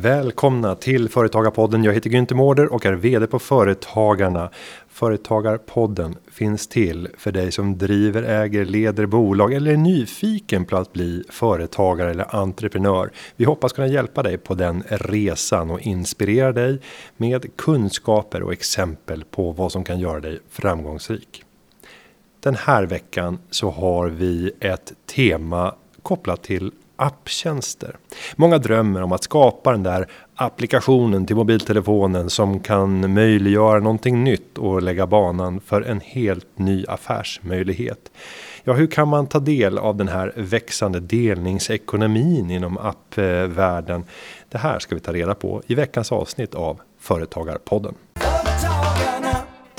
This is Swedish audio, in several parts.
Välkomna till Företagarpodden. Jag heter Günther Mårder och är VD på Företagarna. Företagarpodden finns till för dig som driver, äger, leder bolag eller är nyfiken på att bli företagare eller entreprenör. Vi hoppas kunna hjälpa dig på den resan och inspirera dig med kunskaper och exempel på vad som kan göra dig framgångsrik. Den här veckan så har vi ett tema kopplat till apptjänster. Många drömmer om att skapa den där applikationen till mobiltelefonen som kan möjliggöra någonting nytt och lägga banan för en helt ny affärsmöjlighet. Ja, hur kan man ta del av den här växande delningsekonomin inom appvärlden? Det här ska vi ta reda på i veckans avsnitt av Företagarpodden.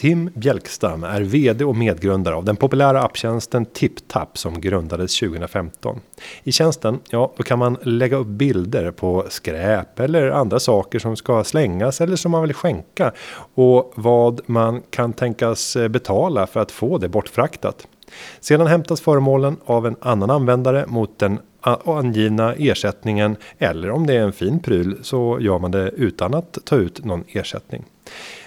Tim Bjälkstam är VD och medgrundare av den populära apptjänsten TipTap som grundades 2015. I tjänsten, ja, då kan man lägga upp bilder på skräp eller andra saker som ska slängas eller som man vill skänka och vad man kan tänkas eh, betala för att få det bortfraktat. Sedan hämtas föremålen av en annan användare mot den angivna ersättningen eller om det är en fin pryl så gör man det utan att ta ut någon ersättning.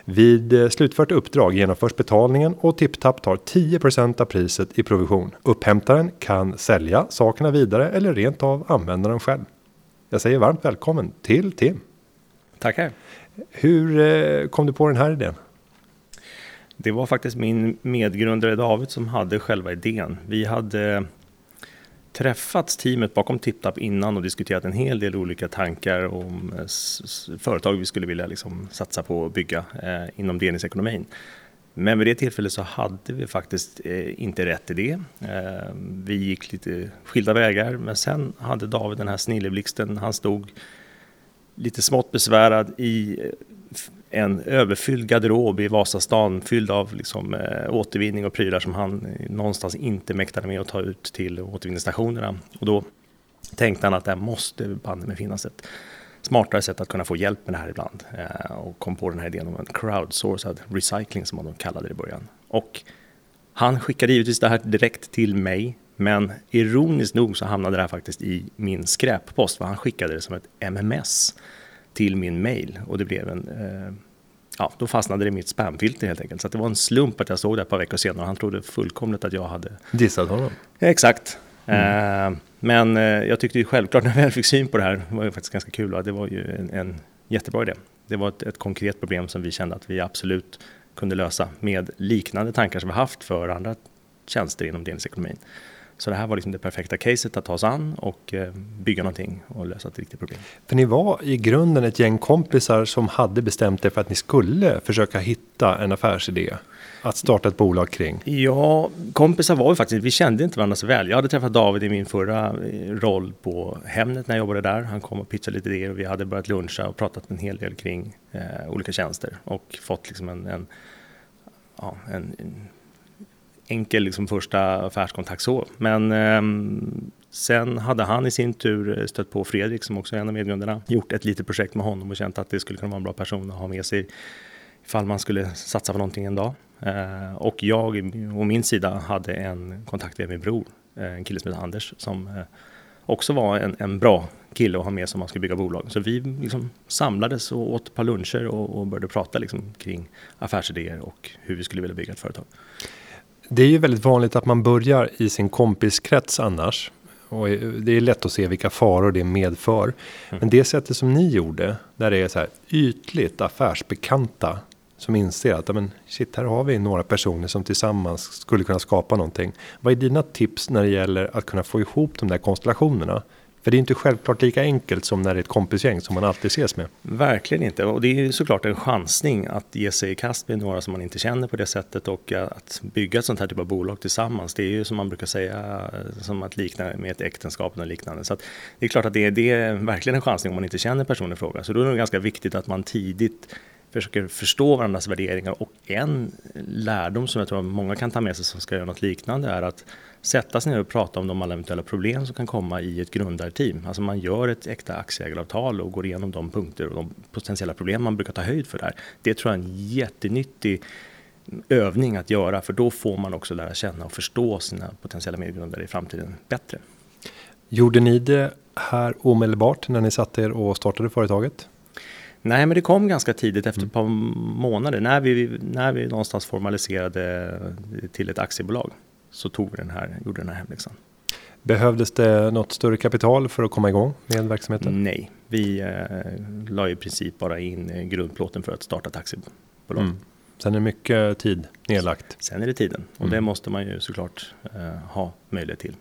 Vid eh, slutfört uppdrag genomförs betalningen och TipTap tar 10% av priset i provision. Upphämtaren kan sälja sakerna vidare eller rent av använda dem själv. Jag säger varmt välkommen till Tim. Tackar. Hur eh, kom du på den här idén? Det var faktiskt min medgrundare David som hade själva idén. Vi hade träffats teamet bakom TipTap innan och diskuterat en hel del olika tankar om eh, företag vi skulle vilja liksom satsa på och bygga eh, inom delningsekonomin. Men vid det tillfället så hade vi faktiskt eh, inte rätt idé. Eh, vi gick lite skilda vägar men sen hade David den här snilleblixten. Han stod lite smått besvärad i eh, en överfylld garderob i Vasastan fylld av liksom, eh, återvinning och prylar som han någonstans inte mäktade med att ta ut till återvinningsstationerna. Och då tänkte han att det måste banne med finnas ett smartare sätt att kunna få hjälp med det här ibland. Eh, och kom på den här idén om en crowdsourced recycling som man kallade det i början. Och han skickade givetvis det här direkt till mig men ironiskt nog så hamnade det här faktiskt i min skräppost för han skickade det som ett MMS till min mail och det blev en eh, ja, då fastnade det i mitt spamfilter helt enkelt. Så det var en slump att jag såg det ett par veckor senare och han trodde fullkomligt att jag hade dissat honom. Exakt. Mm. Eh, men eh, jag tyckte ju självklart när jag väl fick syn på det här, det var ju faktiskt ganska kul, och det var ju en, en jättebra idé. Det var ett, ett, konkret problem som vi kände att vi absolut kunde lösa med liknande tankar som vi haft för andra tjänster inom delningsekonomin. Så det här var liksom det perfekta caset att ta sig an och eh, bygga någonting och lösa ett riktigt problem. För ni var i grunden ett gäng kompisar som hade bestämt er för att ni skulle försöka hitta en affärsidé att starta ett bolag kring? Ja, kompisar var vi faktiskt. Vi kände inte varandra så väl. Jag hade träffat David i min förra eh, roll på Hemnet när jag jobbade där. Han kom och pitchade lite idéer och vi hade börjat luncha och pratat en hel del kring eh, olika tjänster och fått liksom en, en, ja, en, en enkel liksom första affärskontakt så. Men eh, sen hade han i sin tur eh, stött på Fredrik som också är en av medgrundarna. Gjort ett litet projekt med honom och känt att det skulle kunna vara en bra person att ha med sig ifall man skulle satsa på någonting en dag. Eh, och jag å min sida hade en kontakt via min bror, eh, en kille som heter Anders som eh, också var en, en bra kille att ha med sig om man skulle bygga bolag. Så vi liksom samlades och åt ett par luncher och, och började prata liksom kring affärsidéer och hur vi skulle vilja bygga ett företag. Det är ju väldigt vanligt att man börjar i sin kompiskrets annars. Och det är lätt att se vilka faror det medför. Mm. Men det sättet som ni gjorde, där det är så här ytligt affärsbekanta som inser att men shit, här har vi några personer som tillsammans skulle kunna skapa någonting. Vad är dina tips när det gäller att kunna få ihop de där konstellationerna? För det är inte självklart lika enkelt som när det är ett kompisgäng som man alltid ses med. Verkligen inte. Och det är ju såklart en chansning att ge sig i kast med några som man inte känner på det sättet och att bygga ett sånt här typ av bolag tillsammans. Det är ju som man brukar säga som att likna med ett äktenskap och liknande. Så det är klart att det är, det är verkligen en chansning om man inte känner personen i fråga. Så då är det ganska viktigt att man tidigt försöker förstå varandras värderingar och en lärdom som jag tror många kan ta med sig som ska göra något liknande är att sätta sig ner och prata om de alla eventuella problem som kan komma i ett grundarteam. Alltså man gör ett äkta aktieägaravtal och går igenom de punkter och de potentiella problem man brukar ta höjd för där. Det tror jag är en jättenyttig övning att göra för då får man också lära känna och förstå sina potentiella medgrundare i framtiden bättre. Gjorde ni det här omedelbart när ni satte er och startade företaget? Nej, men det kom ganska tidigt efter ett par månader. När vi, när vi någonstans formaliserade till ett aktiebolag så tog vi den här, gjorde den här hemläxan. Behövdes det något större kapital för att komma igång med verksamheten? Nej, vi eh, la i princip bara in grundplåten för att starta ett aktiebolag. Mm. Sen är det mycket tid nedlagt. Sen är det tiden och mm. det måste man ju såklart eh, ha möjlighet till.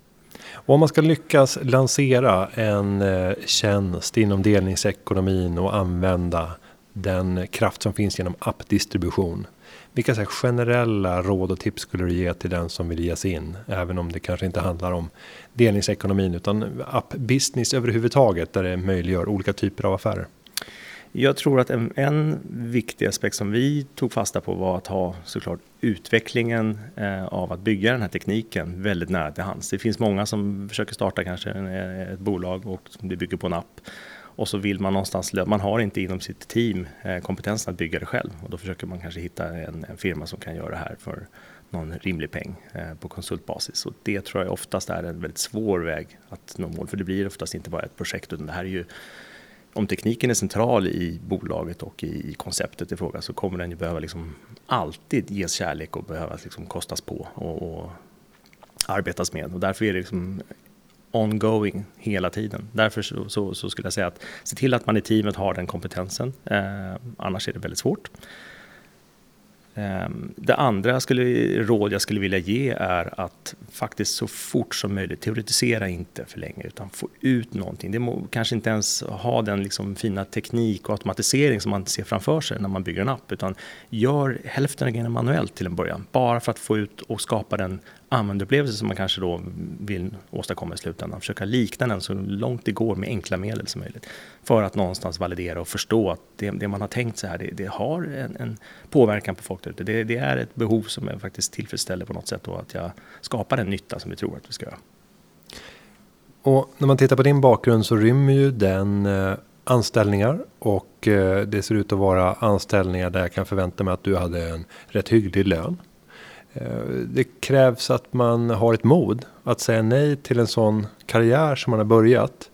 Och om man ska lyckas lansera en eh, tjänst inom delningsekonomin och använda den kraft som finns genom appdistribution. Vilka så generella råd och tips skulle du ge till den som vill ge sig in? Även om det kanske inte handlar om delningsekonomin utan app-business överhuvudtaget där det möjliggör olika typer av affärer. Jag tror att en, en viktig aspekt som vi tog fasta på var att ha såklart utvecklingen eh, av att bygga den här tekniken väldigt nära till hands. Det finns många som försöker starta kanske ett bolag och det bygger på en app och så vill man någonstans, man har inte inom sitt team eh, kompetensen att bygga det själv och då försöker man kanske hitta en, en firma som kan göra det här för någon rimlig peng eh, på konsultbasis. Och det tror jag oftast är en väldigt svår väg att nå mål, för det blir oftast inte bara ett projekt utan det här är ju om tekniken är central i bolaget och i konceptet i fråga så kommer den ju behöva liksom alltid ges kärlek och behöva liksom kostas på och, och arbetas med. Och därför är det liksom ongoing hela tiden. Därför så, så, så, skulle jag säga att se till att man i teamet har den kompetensen. Eh, annars är det väldigt svårt. Eh, det andra skulle, råd jag skulle vilja ge är att faktiskt så fort som möjligt teoretisera inte för länge utan få ut någonting. Det må kanske inte ens ha den liksom fina teknik och automatisering som man ser framför sig när man bygger en app utan gör hälften av grejerna manuellt till en början bara för att få ut och skapa den användarupplevelse som man kanske då vill åstadkomma i slutändan. Försöka likna den så långt det går med enkla medel som möjligt. För att någonstans validera och förstå att det, det man har tänkt sig här, det, det har en, en, påverkan på folk där ute. Det, det, är ett behov som jag faktiskt tillfredsställer på något sätt och att jag skapar den nytta som vi tror att vi ska göra. Och när man tittar på din bakgrund så rymmer ju den eh, anställningar och eh, det ser ut att vara anställningar där jag kan förvänta mig att du hade en rätt hygglig lön. Eh, det krävs att man har ett mod att säga nej till en sån karriär som man har börjat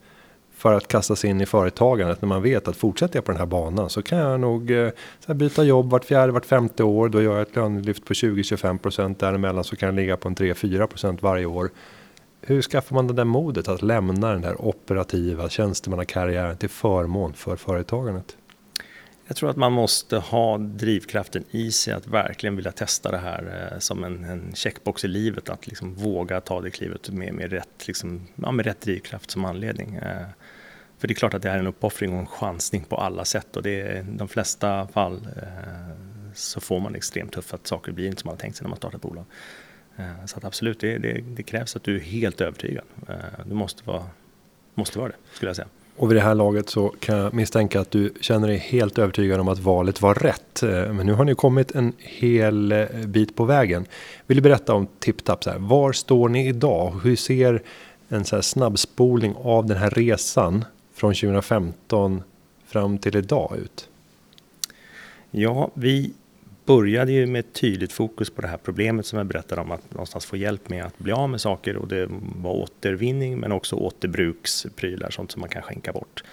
för att kasta sig in i företagandet när man vet att fortsätter jag på den här banan så kan jag nog eh, så byta jobb vart fjärde, vart femte år. Då gör jag ett lönelyft på 20-25% däremellan så kan jag ligga på en 3-4% varje år. Hur skaffar man det där modet att lämna den där operativa tjänstemannakarriären till förmån för företagandet? Jag tror att man måste ha drivkraften i sig att verkligen vilja testa det här eh, som en, en checkbox i livet. Att liksom våga ta det klivet med, med, rätt, liksom, ja, med rätt drivkraft som anledning. Eh, för det är klart att det här är en uppoffring och en chansning på alla sätt och det är, de flesta fall eh, så får man extremt tufft att saker blir inte som man har tänkt sig när man startar ett bolag. Så att absolut, det, det, det, krävs att du är helt övertygad. Du måste vara, måste vara det, skulle jag säga. Och vid det här laget så kan jag misstänka att du känner dig helt övertygad om att valet var rätt. Eh, men nu har ni kommit en hel eh, bit på vägen. Vill du berätta om TipTap? Så här, var står ni idag? Hur ser en så här snabbspolning av den här resan från 2015 fram till idag ut? Ja, vi började ju med ett tydligt fokus på det här problemet som jag berättade om, att någonstans få hjälp med att bli av med saker och det var återvinning men också återbruksprylar, sånt som man kan skänka bort.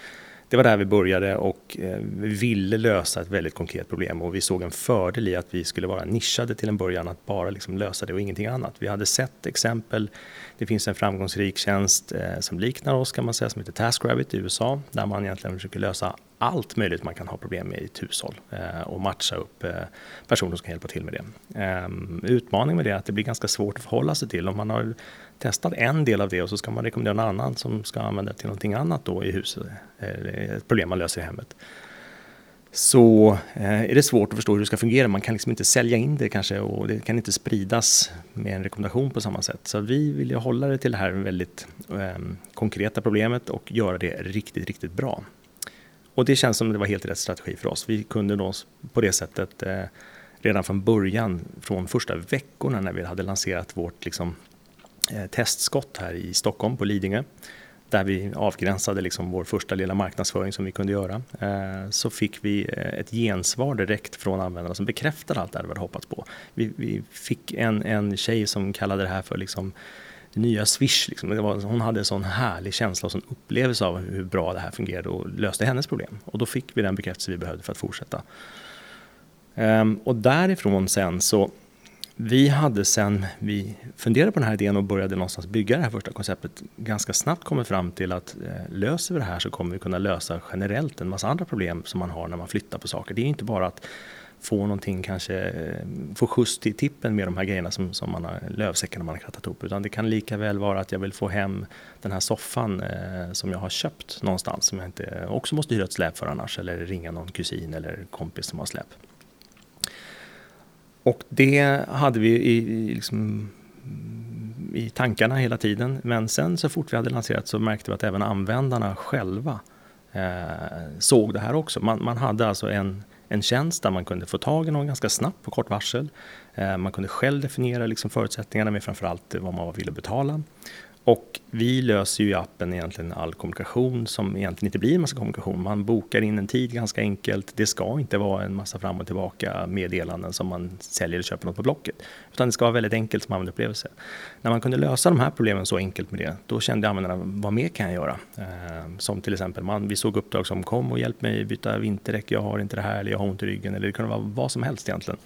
Det var där vi började och eh, vi ville lösa ett väldigt konkret problem och vi såg en fördel i att vi skulle vara nischade till en början, att bara liksom lösa det och ingenting annat. Vi hade sett exempel, det finns en framgångsrik tjänst eh, som liknar oss kan man säga, som heter TaskRabbit i USA, där man egentligen försöker lösa allt möjligt man kan ha problem med i ett hushåll eh, och matcha upp eh, personer som kan hjälpa till med det. Eh, utmaningen med det är att det blir ganska svårt att förhålla sig till. Om man har testat en del av det och så ska man rekommendera någon annan som ska använda det till någonting annat då i huset, eh, ett problem man löser i hemmet så eh, är det svårt att förstå hur det ska fungera. Man kan liksom inte sälja in det kanske och det kan inte spridas med en rekommendation på samma sätt. Så vi vill ju hålla det till det här väldigt ehm, konkreta problemet och göra det riktigt, riktigt bra. Och det känns som det var helt rätt strategi för oss. Vi kunde då på det sättet eh, redan från början, från första veckorna när vi hade lanserat vårt liksom, eh, testskott här i Stockholm på Lidingö, där vi avgränsade liksom vår första lilla marknadsföring som vi kunde göra, eh, så fick vi eh, ett gensvar direkt från användarna som bekräftade allt det vi hade hoppats på. Vi, vi, fick en, en tjej som kallade det här för liksom det nya Swish. Liksom. Det var, hon hade en sån härlig känsla och sån upplevelse av hur bra det här fungerade och löste hennes problem. Och då fick vi den bekräftelse vi behövde för att fortsätta. Ehm, och därifrån sen så vi hade sen vi funderade på den här idén och började någonstans bygga det här första konceptet ganska snabbt kommit fram till att eh, löser vi det här så kommer vi kunna lösa generellt en massa andra problem som man har när man flyttar på saker. Det är inte bara att få någonting, kanske eh, få skjuts till tippen med de här grejerna som, som man har, lövsäckarna man har krattat ihop. Utan det kan lika väl vara att jag vill få hem den här soffan eh, som jag har köpt någonstans som jag inte eh, också måste hyra ett släp för annars eller ringa någon kusin eller kompis som har släp. Och det hade vi i, liksom, i tankarna hela tiden. Men sen så fort vi hade lanserat så märkte vi att även användarna själva eh, såg det här också. Man, man, hade alltså en, en tjänst där man kunde få tag i någon ganska snabbt på kort varsel. Eh, man kunde själv definiera liksom förutsättningarna med framförallt vad man ville betala. Och vi löser ju i appen egentligen all kommunikation som egentligen inte blir en massa kommunikation. Man bokar in en tid ganska enkelt. Det ska inte vara en massa fram och tillbaka meddelanden som man säljer eller köper något på Blocket. Utan det ska vara väldigt enkelt som användarupplevelse. När man kunde lösa de här problemen så enkelt med det, då kände användarna, vad mer kan jag göra? Ehm, som till exempel, man, vi såg uppdrag som kom och hjälp mig byta vinterdäck, jag har inte det här, eller jag har ont i ryggen, eller det kunde vara vad som helst egentligen.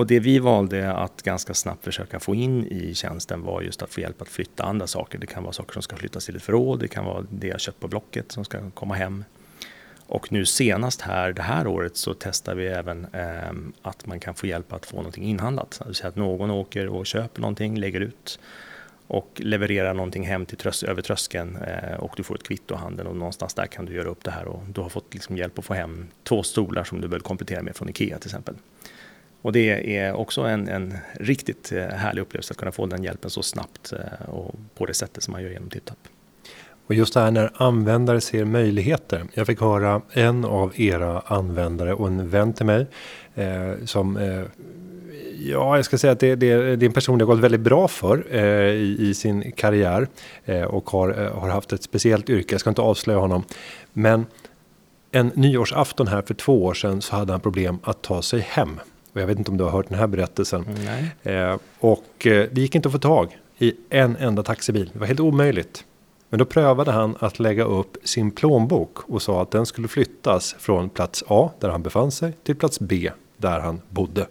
Och det vi valde att ganska snabbt försöka få in i tjänsten var just att få hjälp att flytta andra saker. Det kan vara saker som ska flyttas till ett förråd, det kan vara det jag köpt på Blocket som ska komma hem. Och nu senast här det här året så testar vi även eh, att man kan få hjälp att få någonting inhandlat. Det vill säga att någon åker och köper någonting, lägger ut och levererar någonting hem till trös över tröskeln eh, och du får ett kvitto i handen och någonstans där kan du göra upp det här och du har fått liksom hjälp att få hem två stolar som du behöver komplettera med från Ikea till exempel. Och det är också en, en riktigt eh, härlig upplevelse att kunna få den hjälpen så snabbt eh, och på det sättet som man gör genom TipTap. Och just det här när användare ser möjligheter. Jag fick höra en av era användare och en vän till mig eh, som eh, Ja, jag ska säga att det, det, det är en person det har gått väldigt bra för eh, i, i, sin karriär eh, och har, eh, har haft ett speciellt yrke. Jag ska inte avslöja honom, men en nyårsafton här för två år sedan så hade han problem att ta sig hem och jag vet inte om du har hört den här berättelsen. Eh, och eh, det gick inte att få tag i en enda taxibil. Det var helt omöjligt. Men då prövade han att lägga upp sin plånbok och sa att den skulle flyttas från plats A där han befann sig till plats B där han bodde.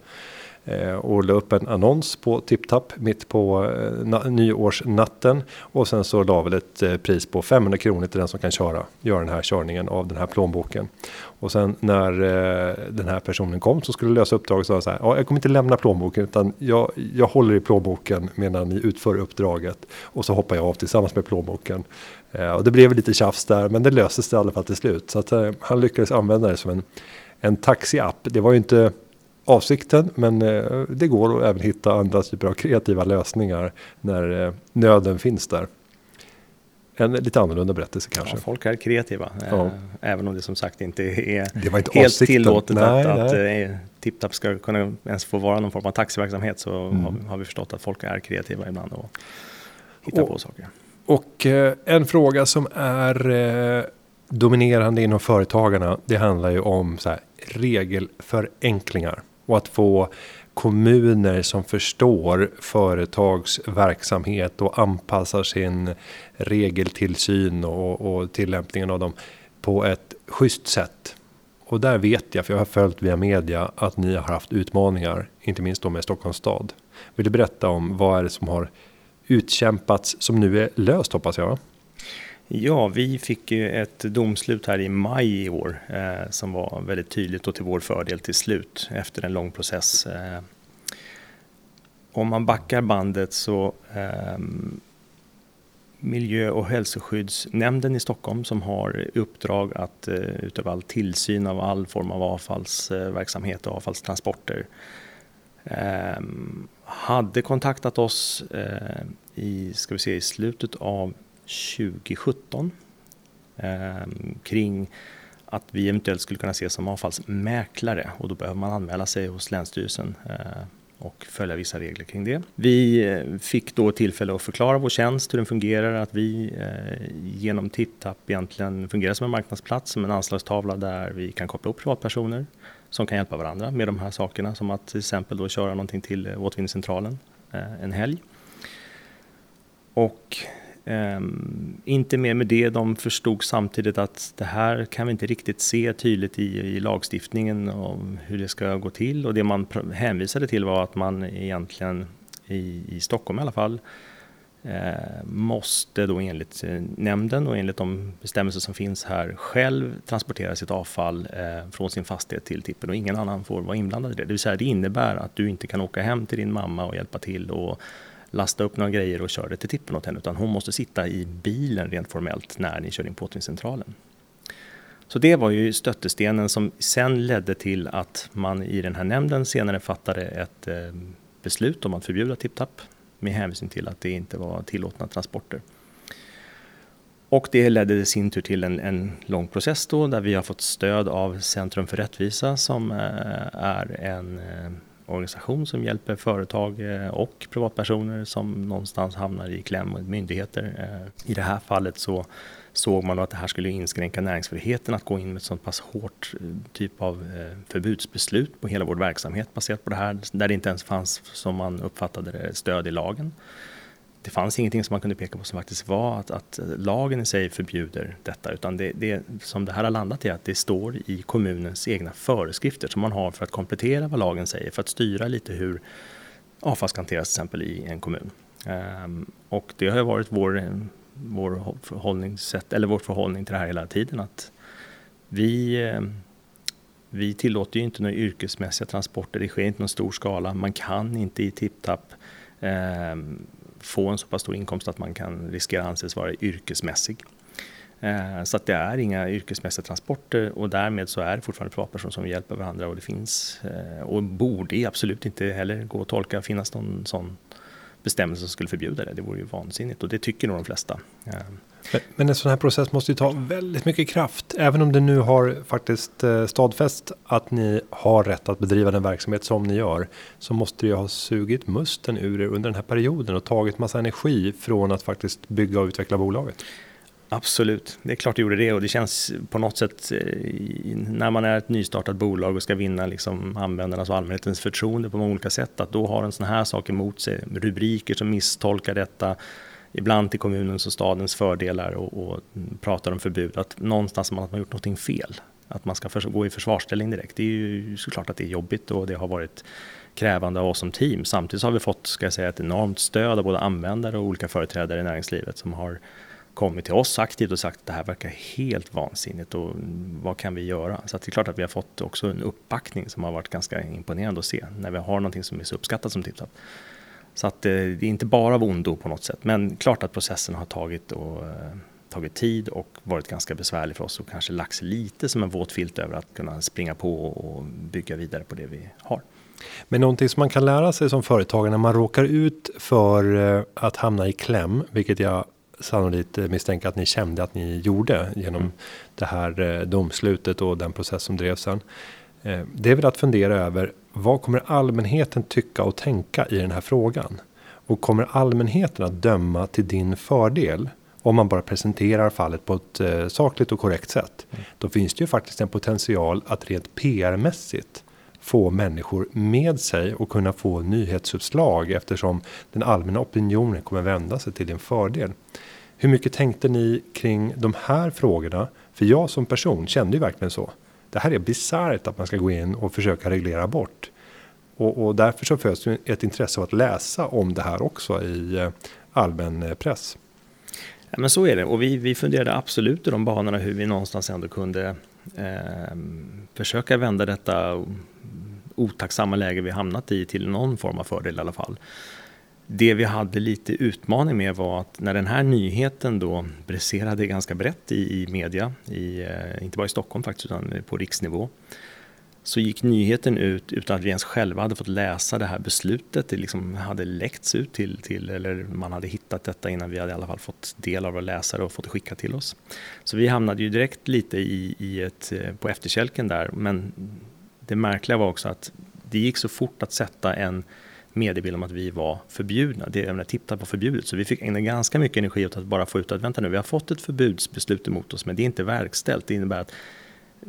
Eh, och la upp en annons på TipTap mitt på eh, nyårsnatten. Och sen så la väl ett eh, pris på 500 kronor till den som kan köra, göra den här körningen av den här plånboken. Och sen när den här personen kom så skulle lösa uppdraget så sa så här, ja, jag kommer inte lämna plånboken utan jag, jag håller i plånboken medan ni utför uppdraget. Och så hoppar jag av tillsammans med plånboken. och det blev lite tjafs där men det löstes i alla fall till slut. Så att han lyckades använda det som en, en taxiapp. Det var ju inte avsikten. Men eh, det går att även hitta andra typer av kreativa lösningar när eh, nöden finns där. En lite annorlunda berättelse kanske. Ja, folk är kreativa. Ja. Eh, även om det som sagt inte är inte helt avsikten. tillåtet nej, att, nej. att TipTap ska kunna ens få vara någon form av taxiverksamhet så mm. har vi förstått att folk är kreativa ibland och hittar och, på saker. Och en fråga som är dominerande inom företagarna det handlar ju om så här, regelförenklingar och att få kommuner som förstår företags verksamhet och anpassar sin regeltillsyn och, och tillämpningen av dem på ett schysst sätt. Och där vet jag, för jag har följt via media, att ni har haft utmaningar, inte minst då med Stockholms stad. Vill du berätta om vad är det som har utkämpats som nu är löst hoppas jag? Ja, vi fick ju ett domslut här i maj i år eh, som var väldigt tydligt och till vår fördel till slut efter en lång process. Eh, om man backar bandet så eh, Miljö och hälsoskyddsnämnden i Stockholm som har uppdrag att eh, utöva all tillsyn av all form av avfallsverksamhet eh, och avfallstransporter eh, hade kontaktat oss eh, i, ska vi se, i slutet av 2017 eh, kring att vi eventuellt skulle kunna ses som avfallsmäklare och då behöver man anmäla sig hos Länsstyrelsen eh, och följa vissa regler kring det. Vi eh, fick då tillfälle att förklara vår tjänst, hur den fungerar, att vi eh, genom Tittapp egentligen fungerar som en marknadsplats, som en anslagstavla där vi kan koppla upp privatpersoner som kan hjälpa varandra med de här sakerna, som att till exempel då köra någonting till eh, återvinningscentralen eh, en helg och Um, inte mer med det, de förstod samtidigt att det här kan vi inte riktigt se tydligt i, i lagstiftningen om hur det ska gå till. Och det man hänvisade till var att man egentligen i, i Stockholm i alla fall eh, måste då enligt eh, nämnden och enligt de bestämmelser som finns här själv transportera sitt avfall eh, från sin fastighet till tippen. Och ingen annan får vara inblandad i det. Det vill säga det innebär att du inte kan åka hem till din mamma och hjälpa till och lasta upp några grejer och köra det till tippen åt henne utan hon måste sitta i bilen rent formellt när ni kör in på återvinningscentralen. Så det var ju stöttestenen som sen ledde till att man i den här nämnden senare fattade ett eh, beslut om att förbjuda tipptapp med hänvisning till att det inte var tillåtna transporter. Och det ledde i sin tur till en, en, lång process då där vi har fått stöd av Centrum för rättvisa som eh, är en eh, organisation som hjälper företag eh, och privatpersoner som någonstans hamnar i kläm med myndigheter. Eh, I det här fallet så såg man att det här skulle inskränka näringsfriheten att gå in med ett sånt pass hårt eh, typ av förbudsbeslut på hela vår verksamhet baserat på det här, där det inte ens fanns, som man uppfattade det, stöd i lagen det fanns ingenting som man kunde peka på som faktiskt var att, att eh, lagen i sig förbjuder detta utan det, det som det här har landat i att det står i kommunens egna föreskrifter som man har för att komplettera vad lagen säger för att styra lite hur avfall ska hanteras till exempel i en kommun. Um, och det har varit vår, vår förhållningssätt, eller vår förhållning till det här hela tiden att vi ehm, vi tillåter ju inte några yrkesmässiga transporter, det sker inte någon stor skala. Man kan inte i tipptapp eh, få en så pass stor inkomst att man kan riskera att anses vara yrkesmässig. Eh, så att det är inga yrkesmässiga transporter och därmed så är det fortfarande privatpersoner som hjälper varandra och det finns eh, och borde absolut inte heller gå att tolka finnas någon sån bestämmelser som skulle förbjuda det. Det vore ju vansinnigt och det tycker nog de flesta. Ehm. Men en sån här process måste ju ta väldigt mycket kraft. Även om det nu har faktiskt eh, stadfäst att ni har rätt att bedriva den verksamhet som ni gör. Så måste det ju ha sugit musten ur er under den här perioden och tagit massa energi från att faktiskt bygga och utveckla bolaget. Absolut, det är klart det gjorde det och det känns på något sätt eh, när man är ett nystartat bolag och ska vinna liksom användarnas och allmänhetens förtroende på många olika sätt att då har en sån här sak emot sig, rubriker som misstolkar detta, ibland till kommunens och stadens fördelar och, och pratar om förbud, att någonstans har man gjort någonting fel. Att man ska gå i försvarsställning direkt. Det är ju såklart att det är jobbigt och det har varit krävande av oss som team. Samtidigt har vi fått ska jag säga, ett enormt stöd av både användare och olika företrädare i näringslivet som har kommit till oss aktivt och sagt att det här verkar helt vansinnigt och vad kan vi göra? Så det är klart att vi har fått också en uppbackning som har varit ganska imponerande att se när vi har någonting som är så uppskattat som tipsat. Så att eh, det är inte bara av ondo på något sätt, men klart att processen har tagit, och, eh, tagit tid och varit ganska besvärlig för oss och kanske lagts lite som en våt filt över att kunna springa på och bygga vidare på det vi har. Men någonting som man kan lära sig som företagare när man råkar ut för eh, att hamna i kläm, vilket jag sannolikt misstänker att ni kände att ni gjorde genom mm. det här domslutet och den process som drevs sen. Det är väl att fundera över vad kommer allmänheten tycka och tänka i den här frågan? Och kommer allmänheten att döma till din fördel? Om man bara presenterar fallet på ett eh, sakligt och korrekt sätt. Mm. Då finns det ju faktiskt en potential att rent PR-mässigt få människor med sig och kunna få nyhetsuppslag eftersom den allmänna opinionen kommer vända sig till din fördel. Hur mycket tänkte ni kring de här frågorna? För jag som person kände ju verkligen så. Det här är bisarrt att man ska gå in och försöka reglera bort. Och, och därför så föds ett intresse av att läsa om det här också i eh, allmän eh, press. Ja, men så är det och vi, vi funderade absolut i de banorna hur vi någonstans ändå kunde eh, försöka vända detta otacksamma läge vi hamnat i till någon form av fördel i alla fall. Det vi hade lite utmaning med var att när den här nyheten då briserade ganska brett i, i media, i, eh, inte bara i Stockholm faktiskt utan på riksnivå, så gick nyheten ut utan att vi ens själva hade fått läsa det här beslutet. Det liksom hade läckts ut till, till, eller man hade hittat detta innan vi hade i alla fall fått del av våra läsare och fått det skickat till oss. Så vi hamnade ju direkt lite i, i ett, eh, på efterkälken där, men det märkliga var också att det gick så fort att sätta en mediebild om att vi var förbjudna. Det, jag menar, TipTap var förbjudet, så vi fick ägna ganska mycket energi åt att bara få ut att vänta nu, vi har fått ett förbudsbeslut emot oss, men det är inte verkställt. Det innebär att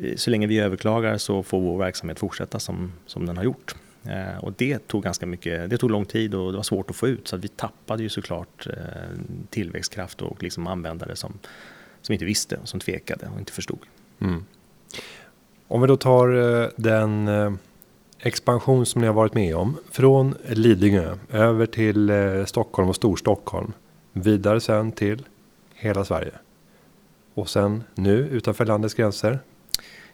eh, så länge vi överklagar så får vår verksamhet fortsätta som, som den har gjort. Eh, och det tog ganska mycket, det tog lång tid och det var svårt att få ut så att vi tappade ju såklart eh, tillväxtkraft och liksom användare som, som inte visste, som tvekade och inte förstod. Mm. Om vi då tar eh, den eh, expansion som ni har varit med om från Lidingö över till eh, Stockholm och Storstockholm. Vidare sen till hela Sverige. Och sen nu utanför landets gränser.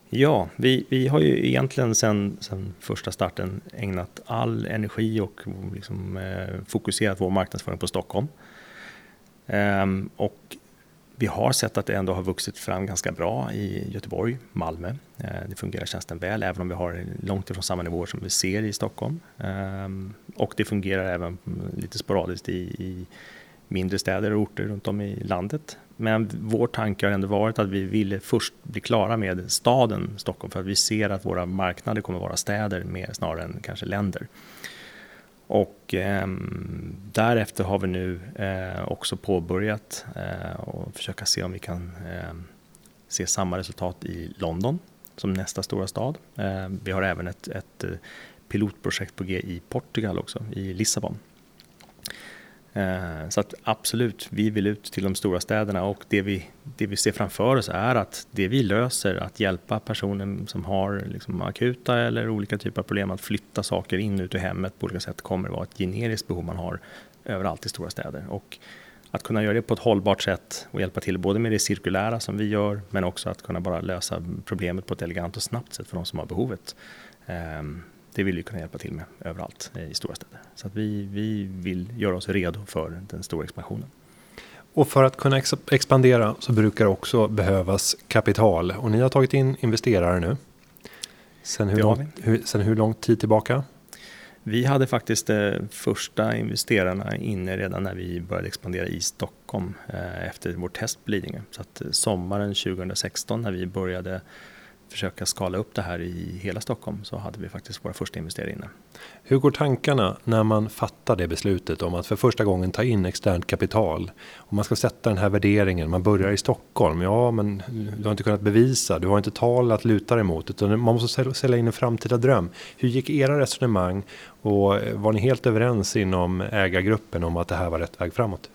Ja, vi, vi har ju egentligen sen, sen första starten ägnat all energi och liksom, eh, fokuserat vår marknadsföring på Stockholm. Ehm, och vi har sett att det ändå har vuxit fram ganska bra i Göteborg, Malmö. Eh, det fungerar tjänsten väl, även om vi har långt ifrån samma nivåer som vi ser i Stockholm. Ehm, och det fungerar även mm, lite sporadiskt i, i mindre städer och orter runt om i landet. Men vår tanke har ändå varit att vi ville först bli klara med staden Stockholm för att vi ser att våra marknader kommer vara städer mer snarare än kanske länder. Och eh, därefter har vi nu eh, också påbörjat eh, och försöka se om vi kan ehm, se samma resultat i London som nästa stora stad. Eh, vi har även ett, ett eh, pilotprojekt på G i Portugal också, i Lissabon. Eh, så att absolut, vi vill ut till de stora städerna och det vi, det vi ser framför oss är att det vi löser, att hjälpa personer som har liksom akuta eller olika typer av problem att flytta saker in ut ur hemmet på olika sätt kommer att vara ett generiskt behov man har överallt i stora städer. Och att kunna göra det på ett hållbart sätt och hjälpa till både med det cirkulära som vi gör men också att kunna bara lösa problemet på ett elegant och snabbt sätt för de som har behovet. Ehm, det vill vi kunna hjälpa till med överallt i stora städer. Så att vi, vi vill göra oss redo för den stora expansionen. Och för att kunna ex expandera så brukar också behövas kapital. Och ni har tagit in investerare nu. Sen hur, lång, hur, sen hur lång tid tillbaka? Vi hade faktiskt de eh, första investerarna inne redan när vi började expandera i Stockholm eh, efter vårt test på Lidingö. Så att eh, sommaren 2016 när vi började försöka skala upp det här i hela Stockholm så hade vi faktiskt våra första investerare inne. Hur går tankarna när man fattar det beslutet om att för första gången ta in externt kapital? Om man ska sätta den här värderingen, man börjar i Stockholm, ja men du har inte kunnat bevisa, du har inte tal att luta dig mot utan man måste sälja in en framtida dröm. Hur gick era resonemang och var ni helt överens inom ägargruppen om att det här var rätt väg framåt?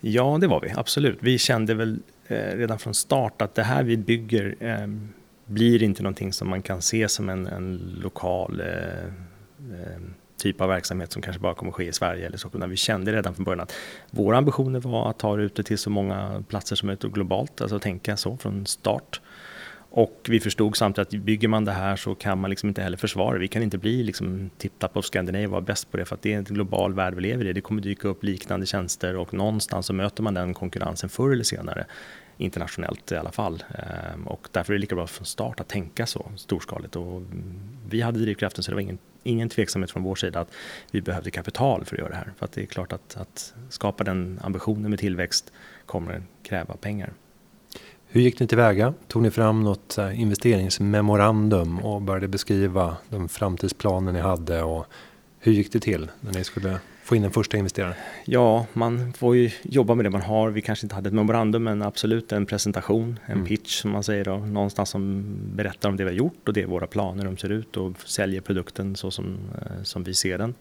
Ja, det var vi absolut. Vi kände väl eh, redan från start att det här vi bygger eh, blir inte någonting som man kan se som en, en lokal eh, eh, typ av verksamhet som kanske bara kommer ske i Sverige eller så. Vi kände redan från början att våra ambitioner var att ta det ute till så många platser som möjligt globalt, alltså tänka så från start. Och vi förstod samtidigt att bygger man det här så kan man liksom inte heller försvara Vi kan inte bli liksom titta på Scandinavia och vara bäst på det för att det är en global värld vi lever i. Det kommer dyka upp liknande tjänster och någonstans så möter man den konkurrensen förr eller senare internationellt i alla fall. Ehm, och därför är det lika bra från start att tänka så storskaligt. Och vi hade drivkraften så det var ingen, ingen tveksamhet från vår sida att vi behövde kapital för att göra det här. För att det är klart att, att skapa den ambitionen med tillväxt kommer kräva pengar. Hur gick ni tillväga? Tog ni fram något investeringsmemorandum och började beskriva de framtidsplaner ni hade? Och hur gick det till när ni skulle få in en första investerare? Ja, man får ju jobba med det man har. Vi kanske inte hade ett memorandum, men absolut en presentation, en mm. pitch som man säger då, någonstans som berättar om det vi har gjort och det våra planer de ser ut och säljer produkten så som, eh, som vi ser den.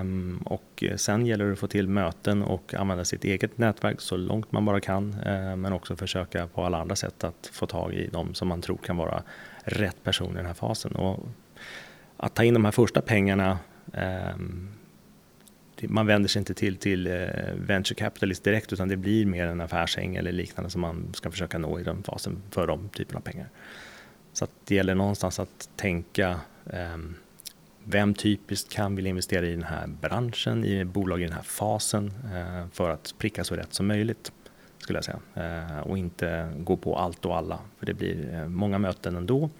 Um, och sen gäller det att få till möten och använda sitt eget nätverk så långt man bara kan. Uh, men också försöka på alla andra sätt att få tag i de som man tror kan vara rätt personer i den här fasen. Och att ta in de här första pengarna um, man vänder sig inte till, till eh, venture capitalist direkt utan det blir mer en affärsäng eller liknande som man ska försöka nå i den fasen för de typerna av pengar. Så det gäller någonstans att tänka ehm, vem typiskt kan vilja investera i den här branschen, i bolag i den här fasen eh, för att pricka så rätt som möjligt skulle jag säga. Eh, och inte gå på allt och alla för det blir många möten ändå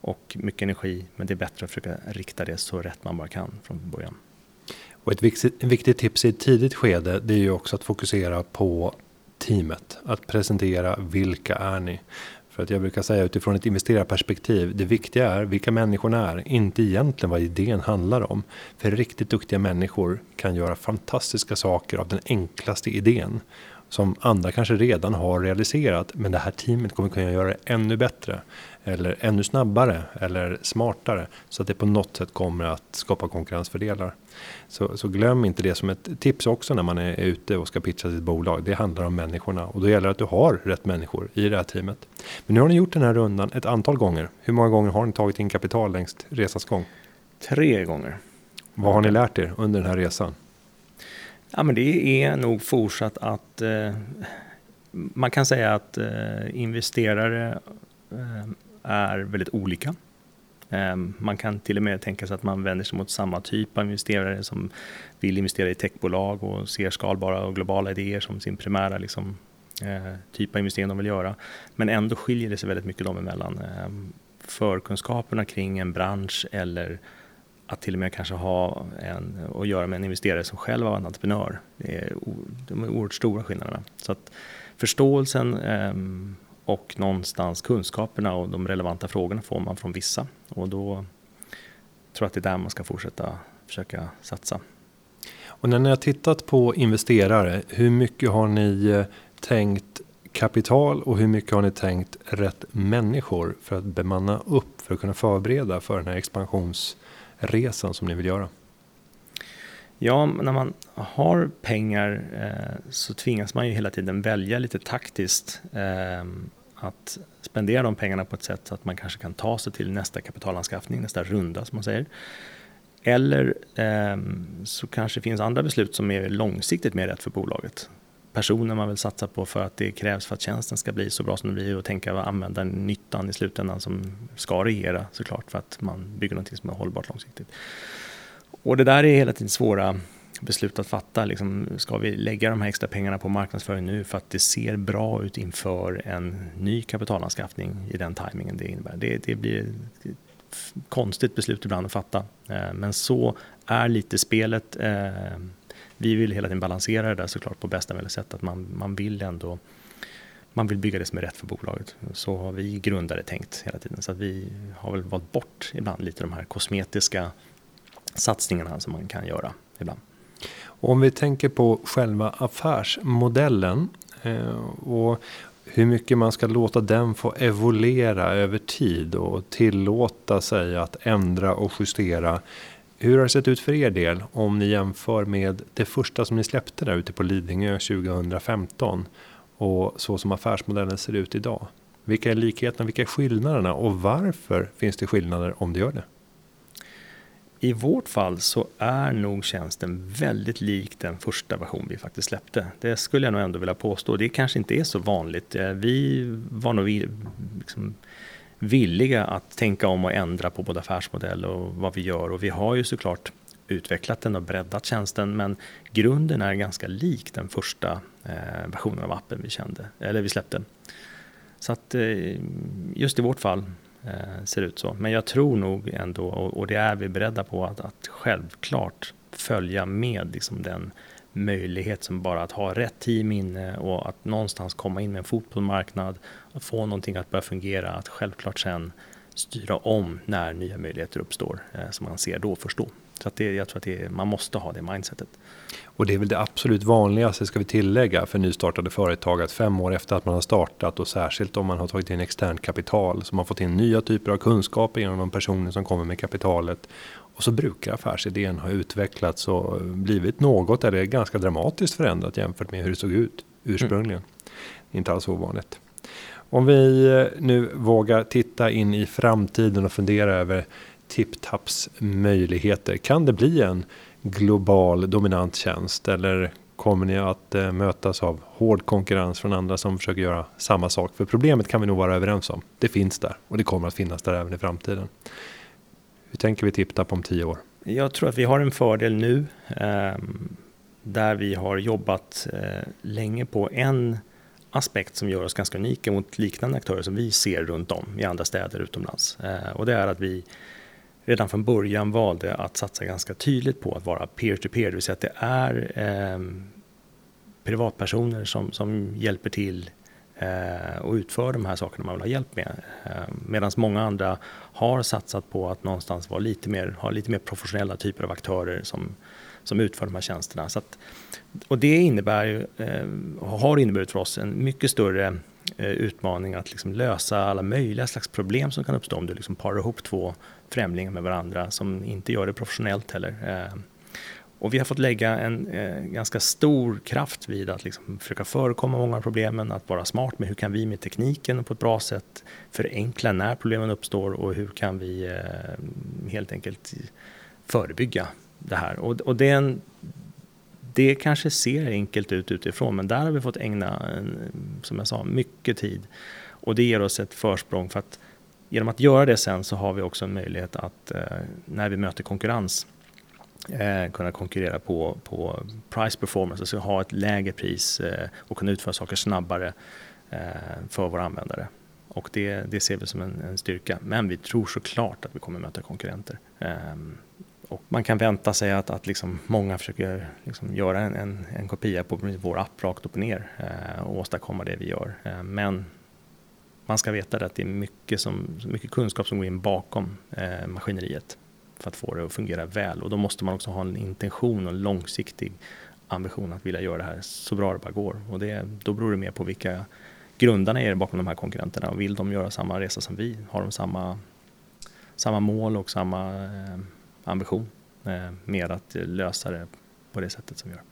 och mycket energi men det är bättre att försöka rikta det så rätt man bara kan från början. Och ett viktigt, viktigt tips i ett tidigt skede det är ju också att fokusera på teamet. Att presentera vilka är ni? För att jag brukar säga utifrån ett investerarperspektiv. Det viktiga är vilka människorna är. Inte egentligen vad idén handlar om. För riktigt duktiga människor kan göra fantastiska saker av den enklaste idén som andra kanske redan har realiserat. Men det här teamet kommer kunna göra det ännu bättre eller ännu snabbare eller smartare så att det på något sätt kommer att skapa konkurrensfördelar. Så, så glöm inte det som ett tips också när man är ute och ska pitcha sitt bolag. Det handlar om människorna och då gäller det att du har rätt människor i det här teamet. Men nu har ni gjort den här rundan ett antal gånger. Hur många gånger har ni tagit in kapital längs resans gång? Tre gånger. Vad har ni lärt er under den här resan? Ja, men det är nog fortsatt att eh, man kan säga att eh, investerare eh, är väldigt olika. Ehm, man kan till och med tänka sig att man vänder sig mot samma typ av investerare som vill investera i techbolag och ser skalbara och globala idéer som sin primära liksom, eh, typ av investering de vill göra. Men ändå skiljer det sig väldigt mycket dem emellan. Ehm, förkunskaperna kring en bransch eller att till och med kanske ha en, att göra med en investerare som själv var en entreprenör. Det är, de är oerhört stora skillnaderna. Så att förståelsen ehm, och någonstans kunskaperna och de relevanta frågorna får man från vissa. Och då tror jag att det är där man ska fortsätta försöka satsa. Och när ni har tittat på investerare, hur mycket har ni eh, tänkt kapital och hur mycket har ni tänkt rätt människor för att bemanna upp för att kunna förbereda för den här expansions resan som ni vill göra? Ja, när man har pengar eh, så tvingas man ju hela tiden välja lite taktiskt eh, att spendera de pengarna på ett sätt så att man kanske kan ta sig till nästa kapitalanskaffning, nästa runda som man säger. Eller eh, så kanske det finns andra beslut som är långsiktigt mer rätt för bolaget. Personer man vill satsa på för att det krävs för att tjänsten ska bli så bra som den blir och tänka vad användarnyttan i slutändan som ska regera såklart för att man bygger någonting som är hållbart långsiktigt. Och det där är hela tiden svåra beslut att fatta. Liksom, ska vi lägga de här extra pengarna på marknadsföring nu för att det ser bra ut inför en ny kapitalanskaffning i den tajmingen det innebär? Det, det blir ett konstigt beslut ibland att fatta. Eh, men så är lite spelet. Eh, vi vill hela tiden balansera det där såklart på bästa möjliga sätt. Att man, man vill ändå man vill bygga det som är rätt för bolaget. Så har vi grundare tänkt hela tiden. Så att vi har väl valt bort ibland lite de här kosmetiska satsningarna som man kan göra ibland. Om vi tänker på själva affärsmodellen eh, och hur mycket man ska låta den få evolera över tid och tillåta sig att ändra och justera. Hur har det sett ut för er del om ni jämför med det första som ni släppte där ute på Lidingö 2015 och så som affärsmodellen ser ut idag? Vilka är likheterna, vilka är skillnaderna och varför finns det skillnader om det gör det? I vårt fall så är nog tjänsten väldigt lik den första version vi faktiskt släppte. Det skulle jag nog ändå vilja påstå. Det kanske inte är så vanligt. Eh, vi var nog liksom villiga att tänka om och ändra på både affärsmodell och vad vi gör. Och vi har ju såklart utvecklat den och breddat tjänsten men grunden är ganska lik den första eh, versionen av appen vi kände, eller vi släppte. Så att eh, just i vårt fall eh, ser ut så. Men jag tror nog ändå, och, och det är vi beredda på, att, att självklart följa med liksom den möjlighet som bara att ha rätt team inne och att någonstans komma in med en fot på en marknad få någonting att börja fungera, att självklart sen styra om när nya möjligheter uppstår eh, som man ser då först då. Så att det, jag tror att det, man måste ha det mindsetet. Och det är väl det absolut vanligaste ska vi tillägga för nystartade företag att fem år efter att man har startat och särskilt om man har tagit in externt kapital så man fått in nya typer av kunskaper genom de personer som kommer med kapitalet och så brukar affärsidén ha utvecklats och blivit något eller ganska dramatiskt förändrat jämfört med hur det såg ut ursprungligen. Mm. Inte alls ovanligt. Om vi eh, nu vågar titta in i framtiden och fundera över TipTaps möjligheter. Kan det bli en global dominant tjänst eller kommer ni att eh, mötas av hård konkurrens från andra som försöker göra samma sak? För problemet kan vi nog vara överens om. Det finns där och det kommer att finnas där även i framtiden. Hur tänker vi TipTap om tio år? Jag tror att vi har en fördel nu eh, där vi har jobbat eh, länge på en aspekt som gör oss ganska unika mot liknande aktörer som vi ser runt om i andra städer utomlands. Eh, och det är att vi redan från början valde att satsa ganska tydligt på att vara peer-to-peer, det vill säga att det är eh, privatpersoner som, som hjälper till eh, och utför de här sakerna man vill ha hjälp med. Eh, Medan många andra har satsat på att någonstans vara lite mer, ha lite mer professionella typer av aktörer som, som utför de här tjänsterna. Så att, och det innebär eh, har inneburit för oss en mycket större eh, utmaning att liksom lösa alla möjliga slags problem som kan uppstå om du liksom parar ihop två främlingar med varandra som inte gör det professionellt heller. Eh, och vi har fått lägga en eh, ganska stor kraft vid att liksom försöka förekomma många av problemen, att vara smart med hur kan vi med tekniken på ett bra sätt förenkla när problemen uppstår och hur kan vi eh, helt enkelt förebygga det här. Och, och det, en, det kanske ser enkelt ut utifrån men där har vi fått ägna, en, som jag sa, mycket tid. Och det ger oss ett försprång för att genom att göra det sen så har vi också en möjlighet att eh, när vi möter konkurrens eh, kunna konkurrera på, på price performance, alltså ha ett lägre pris eh, och kunna utföra saker snabbare eh, för våra användare. Och det, det ser vi som en, en, styrka. Men vi tror såklart att vi kommer möta konkurrenter. Ehm, och man kan vänta sig att, att liksom många försöker liksom göra en, en, en, kopia på vår app rakt upp och ner eh, och åstadkomma det vi gör. Eh, men man ska veta att det är mycket, som, mycket kunskap som går in bakom eh, maskineriet för att få det att fungera väl. Och då måste man också ha en intention och en långsiktig ambition att vilja göra det här så bra det bara går. Och det, då beror det mer på vilka grundarna är bakom de här konkurrenterna. Vill de göra samma resa som vi? Har de samma, samma mål och samma eh, ambition eh, med att lösa det på det sättet som vi gör?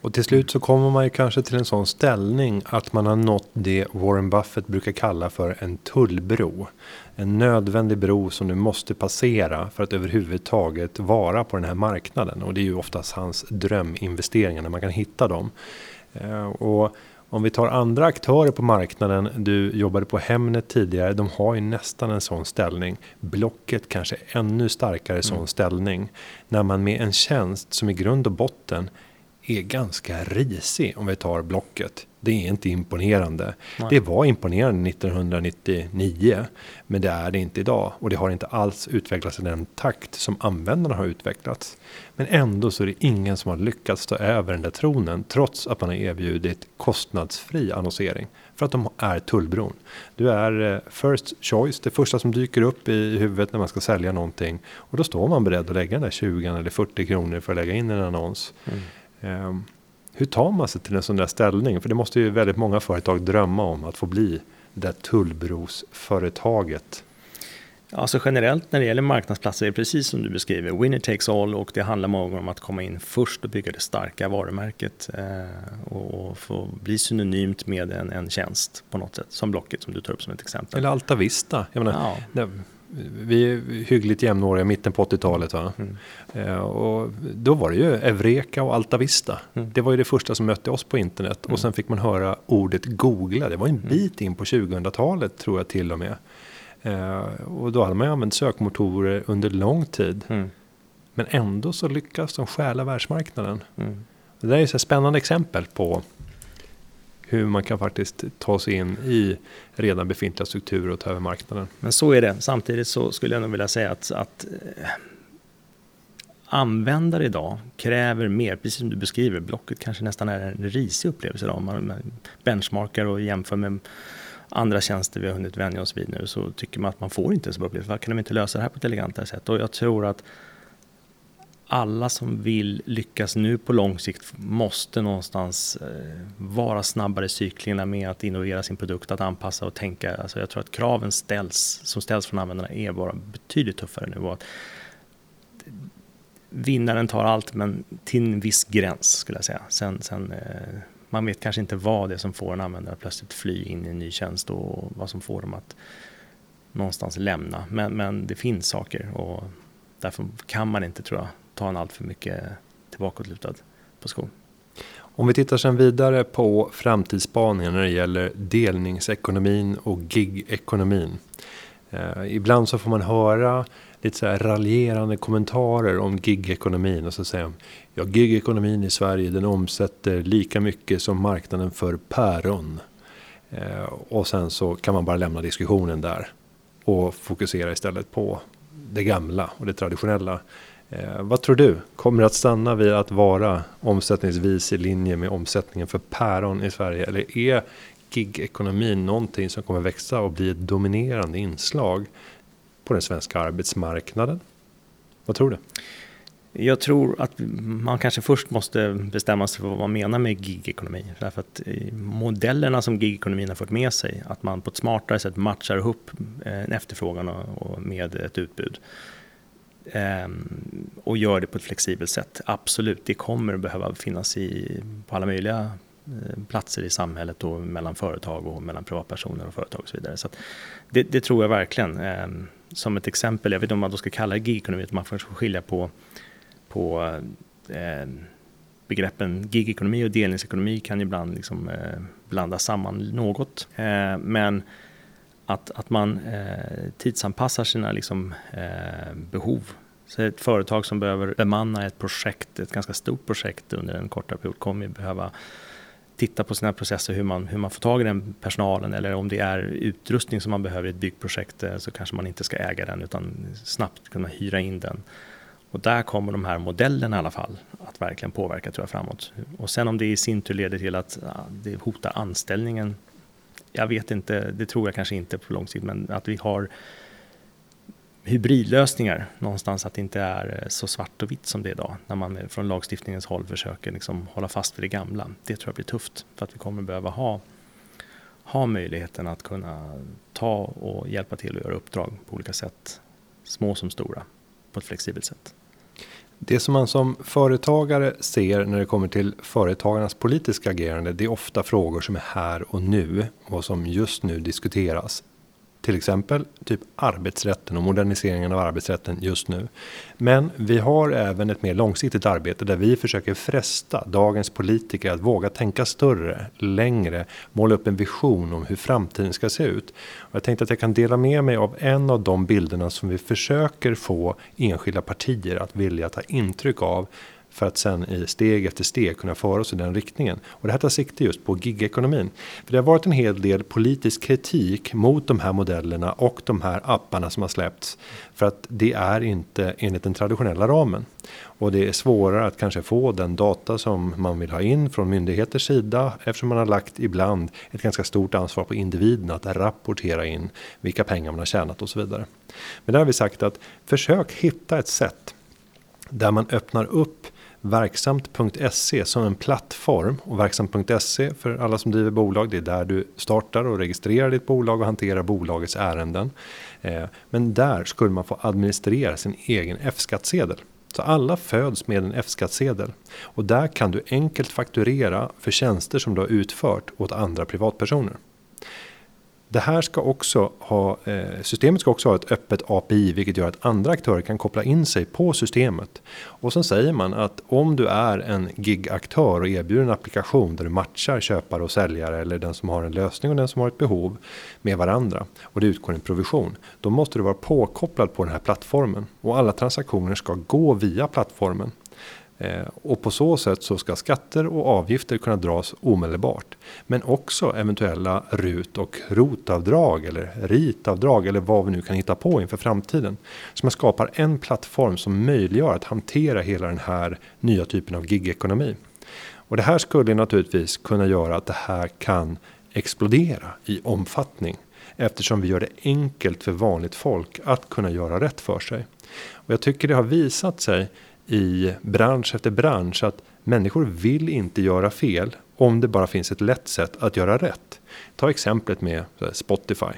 Och till slut så kommer man ju kanske till en sån ställning att man har nått det Warren Buffett brukar kalla för en tullbro. En nödvändig bro som du måste passera för att överhuvudtaget vara på den här marknaden. Och det är ju oftast hans dröminvesteringar när man kan hitta dem. Eh, och om vi tar andra aktörer på marknaden, du jobbade på Hemnet tidigare, de har ju nästan en sån ställning. Blocket kanske ännu starkare sån mm. ställning. När man med en tjänst som i grund och botten är ganska risig om vi tar Blocket. Det är inte imponerande. Nej. Det var imponerande 1999, men det är det inte idag och det har inte alls utvecklats i den takt som användarna har utvecklats. Men ändå så är det ingen som har lyckats ta över den där tronen trots att man har erbjudit kostnadsfri annonsering för att de är tullbron. Du är eh, first choice, det första som dyker upp i huvudet när man ska sälja någonting och då står man beredd att lägga den där 20 eller 40 kronor för att lägga in en annons. Mm. Ehm, hur tar man sig till en sån där ställning? För det måste ju väldigt många företag drömma om att få bli det där tullbrosföretaget. Alltså generellt när det gäller marknadsplatser är det precis som du beskriver. Winner takes all och det handlar många gånger om att komma in först och bygga det starka varumärket eh, och, få bli synonymt med en, en tjänst på något sätt. Som Blocket som du tar upp som ett exempel. Eller Alta Vista. Jag menar, ja vi är hyggligt jämnåriga, mitten på 80-talet. Va? Mm. Eh, och då var det ju Evreka och Alta Vista. Mm. Det var ju det första som mötte oss på internet. Mm. Och sen fick man höra ordet googla. Det var en mm. bit in på 2000-talet tror jag till och med. Eh, och då hade man ju använt sökmotorer under lång tid. Mm. Men ändå så lyckas de stjäla världsmarknaden. Mm. Det där är ett spännande exempel på hur man kan faktiskt ta sig in i redan befintliga strukturer och ta över marknaden. Men så är det. Samtidigt så skulle jag nog vilja säga att, att eh, användare idag kräver mer, precis som du beskriver, Blocket kanske nästan är en risig upplevelse idag. Om Man benchmarkar och jämför med andra tjänster vi har hunnit vänja oss vid nu så tycker man att man får inte så bra upplevelse. Varför kan de inte lösa det här på ett elegantare sätt? Och jag tror att alla som vill lyckas nu på lång sikt måste någonstans eh, vara snabbare i cyklerna med att innovera sin produkt, att anpassa och tänka. Alltså jag tror att kraven ställs, som ställs från användarna är bara betydligt tuffare nu. Och att vinnaren tar allt, men till en viss gräns skulle jag säga. Sen, sen, eh, man vet kanske inte vad det är som får en användare att plötsligt fly in i en ny tjänst och vad som får dem att någonstans lämna. Men, men det finns saker och därför kan man inte, tror jag, ta en allt för mycket tillbakalutad position. Om vi tittar sen vidare på framtidsspaningen när det gäller delningsekonomin och gigekonomin. Eh, ibland så får man höra lite så här raljerande kommentarer om gigekonomin och så säger de ja gigekonomin i Sverige den omsätter lika mycket som marknaden för päron. Eh, och sen så kan man bara lämna diskussionen där och fokusera istället på det gamla och det traditionella. Eh, vad tror du? Kommer det att stanna vid att vara omsättningsvis i linje med omsättningen för päron i Sverige? Eller är gigekonomin någonting som kommer växa och bli ett dominerande inslag på den svenska arbetsmarknaden? Vad tror du? Jag tror att man kanske först måste bestämma sig för vad man menar med gigekonomi. Därför att modellerna som gigekonomin har fört med sig, att man på ett smartare sätt matchar ihop eh, en efterfrågan med ett utbud Ehm, och gör det på ett flexibelt sätt. Absolut, det kommer att behöva finnas i, på alla möjliga eh, platser i samhället och mellan företag och mellan privatpersoner och företag och så vidare. Så det, det, tror jag verkligen. Ehm, som ett exempel, jag vet inte om man då ska kalla det gigekonomi, man får skilja på på eh, begreppen gigekonomi och delningsekonomi kan ibland liksom, eh, blandas samman något. Eh, men att, att man eh, tidsanpassar sina liksom, eh, behov. Så ett företag som behöver bemanna ett projekt, ett ganska stort projekt under en kortare period kommer ju behöva titta på sina processer, hur man, hur man får tag i den personalen eller om det är utrustning som man behöver i ett byggprojekt eh, så kanske man inte ska äga den utan snabbt kunna hyra in den. Och där kommer de här modellerna i alla fall att verkligen påverka tror jag framåt. Och sen om det i sin tur leder till att det hotar anställningen. Jag vet inte, det tror jag kanske inte på lång sikt, men att vi har hybridlösningar någonstans, att det inte är eh, så svart och vitt som det är idag. När man eh, från lagstiftningens håll försöker liksom hålla fast vid det gamla. Det tror jag blir tufft, för att vi kommer behöva ha, ha möjligheten att kunna ta och hjälpa till och göra uppdrag på olika sätt. Små som stora, på ett flexibelt sätt. Det som man som företagare ser när det kommer till företagarnas politiska agerande. Det är ofta frågor som är här och nu och som just nu diskuteras till exempel typ arbetsrätten och moderniseringen av arbetsrätten just nu. Men vi har även ett mer långsiktigt arbete där vi försöker fresta dagens politiker att våga tänka större, längre, måla upp en vision om hur framtiden ska se ut. Och jag tänkte att jag kan dela med mig av en av de bilderna som vi försöker få enskilda partier att vilja ta intryck av för att sen i steg efter steg kunna föra oss i den riktningen. Och det här tar sikte just på gigekonomin. För det har varit en hel del politisk kritik mot de här modellerna och de här apparna som har släppts. För att det är inte enligt den traditionella ramen. Och det är svårare att kanske få den data som man vill ha in från myndigheters sida eftersom man har lagt ibland ett ganska stort ansvar på individen att rapportera in vilka pengar man har tjänat och så vidare. Men där har vi sagt att försök hitta ett sätt där man öppnar upp Verksamt.se som en plattform och Verksamt.se för alla som driver bolag. Det är där du startar och registrerar ditt bolag och hanterar bolagets ärenden. Eh, men där skulle man få administrera sin egen F-skattsedel. Så alla föds med en F-skattsedel och där kan du enkelt fakturera för tjänster som du har utfört åt andra privatpersoner. Det här ska också ha, eh, systemet ska också ha ett öppet API vilket gör att andra aktörer kan koppla in sig på systemet. Och sen säger man att om du är en gigaktör och erbjuder en applikation där du matchar köpare och säljare eller den som har en lösning och den som har ett behov med varandra och det utgår en provision. Då måste du vara påkopplad på den här plattformen och alla transaktioner ska gå via plattformen. Eh, och på så sätt så ska skatter och avgifter kunna dras omedelbart. Men också eventuella RUT och rotavdrag eller ritavdrag eller vad vi nu kan hitta på inför framtiden. Så man skapar en plattform som möjliggör att hantera hela den här nya typen av gigekonomi. Och det här skulle naturligtvis kunna göra att det här kan explodera i omfattning. Eftersom vi gör det enkelt för vanligt folk att kunna göra rätt för sig. Och jag tycker det har visat sig i bransch efter bransch att människor vill inte göra fel om det bara finns ett lätt sätt att göra rätt. Ta exemplet med eh, Spotify.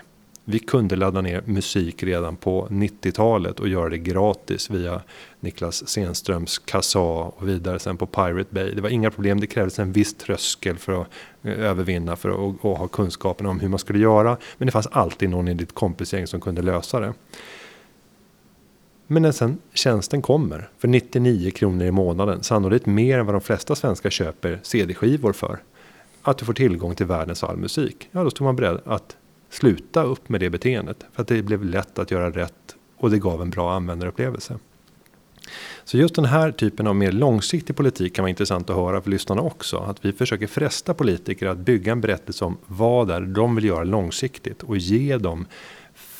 Vi kunde ladda ner musik redan på 90-talet och göra det gratis via Niklas Senströms Kassa och vidare sen på Pirate Bay. Det var inga problem, det krävdes en viss tröskel för att eh, övervinna för att ha kunskapen om hur man skulle göra. Men det fanns alltid någon i ditt kompisgäng som kunde lösa det. Men när sen tjänsten kommer för 99 kronor i månaden, sannolikt mer än vad de flesta svenskar köper CD-skivor för, att du får tillgång till världens all musik, ja då stod man beredd att sluta upp med det beteendet. För att det blev lätt att göra rätt och det gav en bra användarupplevelse. Så just den här typen av mer långsiktig politik kan vara intressant att höra för lyssnarna också. Att vi försöker fresta politiker att bygga en berättelse om vad det är de vill göra långsiktigt och ge dem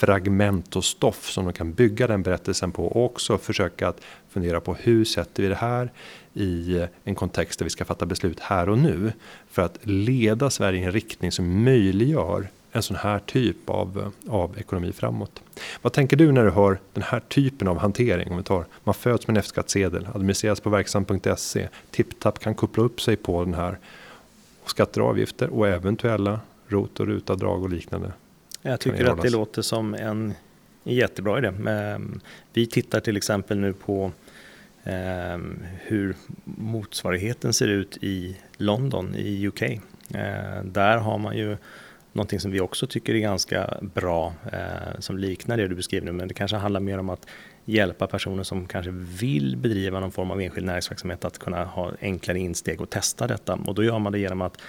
fragment och stoff som de kan bygga den berättelsen på och också försöka att fundera på hur sätter vi det här i en kontext där vi ska fatta beslut här och nu för att leda Sverige i en riktning som möjliggör en sån här typ av, av ekonomi framåt. Vad tänker du när du hör den här typen av hantering? Om vi tar, man föds med en F-skattsedel, administreras på verksam.se, TipTap kan koppla upp sig på den här skatter och avgifter och eventuella ROT och rutavdrag och liknande. Jag tycker att det låter som en jättebra idé. Ehm, vi tittar till exempel nu på ehm, hur motsvarigheten ser ut i London i UK. Ehm, där har man ju någonting som vi också tycker är ganska bra som liknar det du beskriver nu men det kanske handlar mer om att hjälpa personer som kanske vill bedriva någon form av enskild näringsverksamhet att kunna ha enklare insteg och testa detta och då gör man det genom att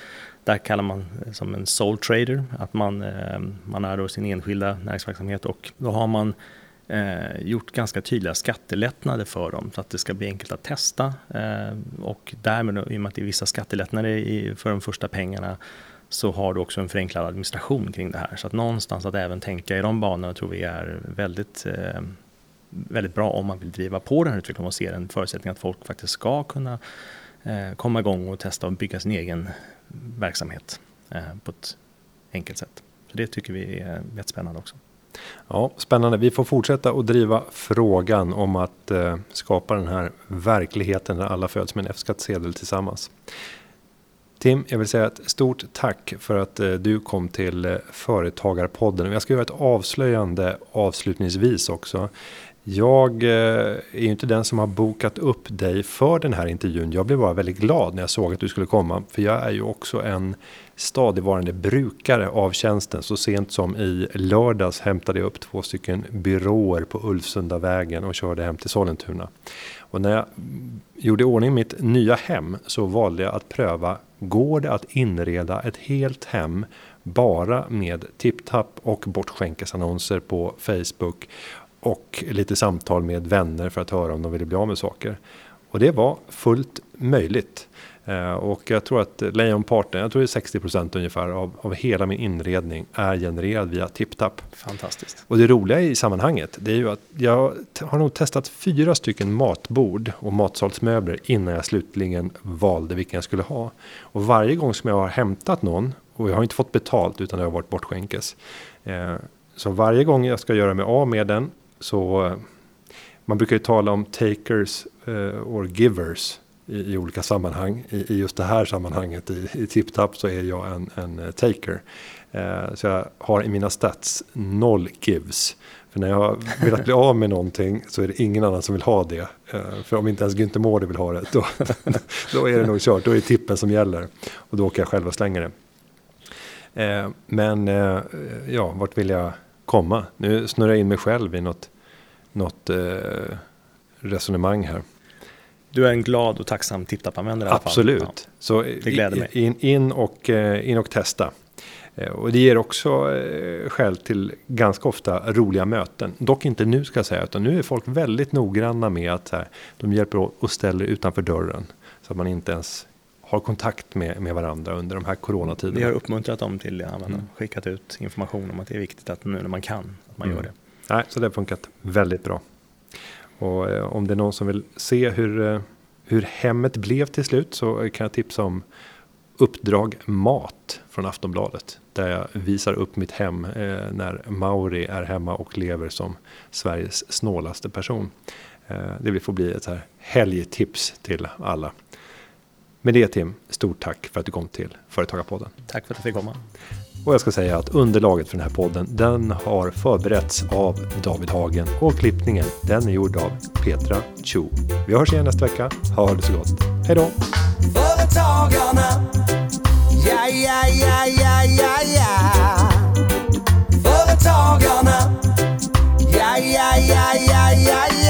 där kallar man eh, som en soul trader, att man, eh, man är då sin enskilda näringsverksamhet och då har man eh, gjort ganska tydliga skattelättnader för dem så att det ska bli enkelt att testa eh, och därmed i och med att det är vissa skattelättnader i, för de första pengarna så har du också en förenklad administration kring det här. Så att någonstans att även tänka i de banorna tror vi är väldigt, eh, väldigt bra om man vill driva på den här utvecklingen och se en förutsättning att folk faktiskt ska kunna eh, komma igång och testa och bygga sin egen verksamhet eh, på ett enkelt sätt. Så det tycker vi är jättespännande också. Ja, spännande. Vi får fortsätta att driva frågan om att eh, skapa den här verkligheten där alla föds med en F-skattsedel tillsammans. Tim, jag vill säga ett stort tack för att eh, du kom till eh, Företagarpodden. Jag ska göra ett avslöjande avslutningsvis också. Jag eh, är ju inte den som har bokat upp dig för den här intervjun. Jag blev bara väldigt glad när jag såg att du skulle komma. För jag är ju också en stadigvarande brukare av tjänsten. Så sent som i lördags hämtade jag upp två stycken byråer på Ulvsundavägen och körde hem till Sollentuna. Och när jag gjorde i ordning mitt nya hem så valde jag att pröva Går det att inreda ett helt hem bara med tipptapp och bortskänkesannonser på Facebook och lite samtal med vänner för att höra om de ville bli av med saker. Och det var fullt möjligt. Eh, och jag tror att lejonparten, jag tror det är 60% ungefär av, av hela min inredning är genererad via TipTap. Fantastiskt. Och det roliga i sammanhanget, det är ju att jag har nog testat fyra stycken matbord och matsalsmöbler innan jag slutligen valde vilken jag skulle ha. Och varje gång som jag har hämtat någon, och jag har inte fått betalt utan det har varit bortskänkes. Eh, så varje gång jag ska göra mig av med den så eh, man brukar ju tala om takers eh, or givers i, i olika sammanhang. I, I, just det här sammanhanget i, i TipTap så är jag en, en eh, taker. Eh, så jag har i mina stats noll gives. För när jag har velat bli av med någonting så är det ingen annan som vill ha det. Eh, för om inte ens Günther Mårder vill ha det då, då är det nog kört. Då är det tippen som gäller. Och då åker jag själv och slänger det. Eh, men eh, ja, vart vill jag komma? Nu snurrar jag in mig själv i något, något eh, resonemang här. Du är en glad och tacksam TipTap-användare i alla fall. Absolut. Ja. Så det gläder mig. In, in, och, eh, in och testa. Eh, och det ger också eh, skäl till ganska ofta roliga möten. Dock inte nu ska jag säga, utan nu är folk väldigt noggranna med att här, de hjälper och ställer utanför dörren. Så att man inte ens har kontakt med, med varandra under de här coronatiderna. Vi har uppmuntrat dem till det, mm. skickat ut information om att det är viktigt att nu när man kan, att man mm. gör det. Nej, så det har funkat väldigt bra. Och eh, om det är någon som vill se hur, eh, hur hemmet blev till slut så kan jag tipsa om Uppdrag Mat från Aftonbladet. Där jag visar upp mitt hem eh, när Mauri är hemma och lever som Sveriges snålaste person. Det får bli ett här helgtips till alla. Med det Tim, stort tack för att du kom till Företagarpodden. Tack för att jag fick komma. Och jag ska säga att underlaget för den här podden den har förberetts av David Hagen och klippningen den är gjord av Petra Chu. Vi hörs igen nästa vecka. Ha det så gott. Hej då! Företagarna Ja, ja, ja, ja, ja, ja Företagarna Ja, ja, ja, ja, ja, ja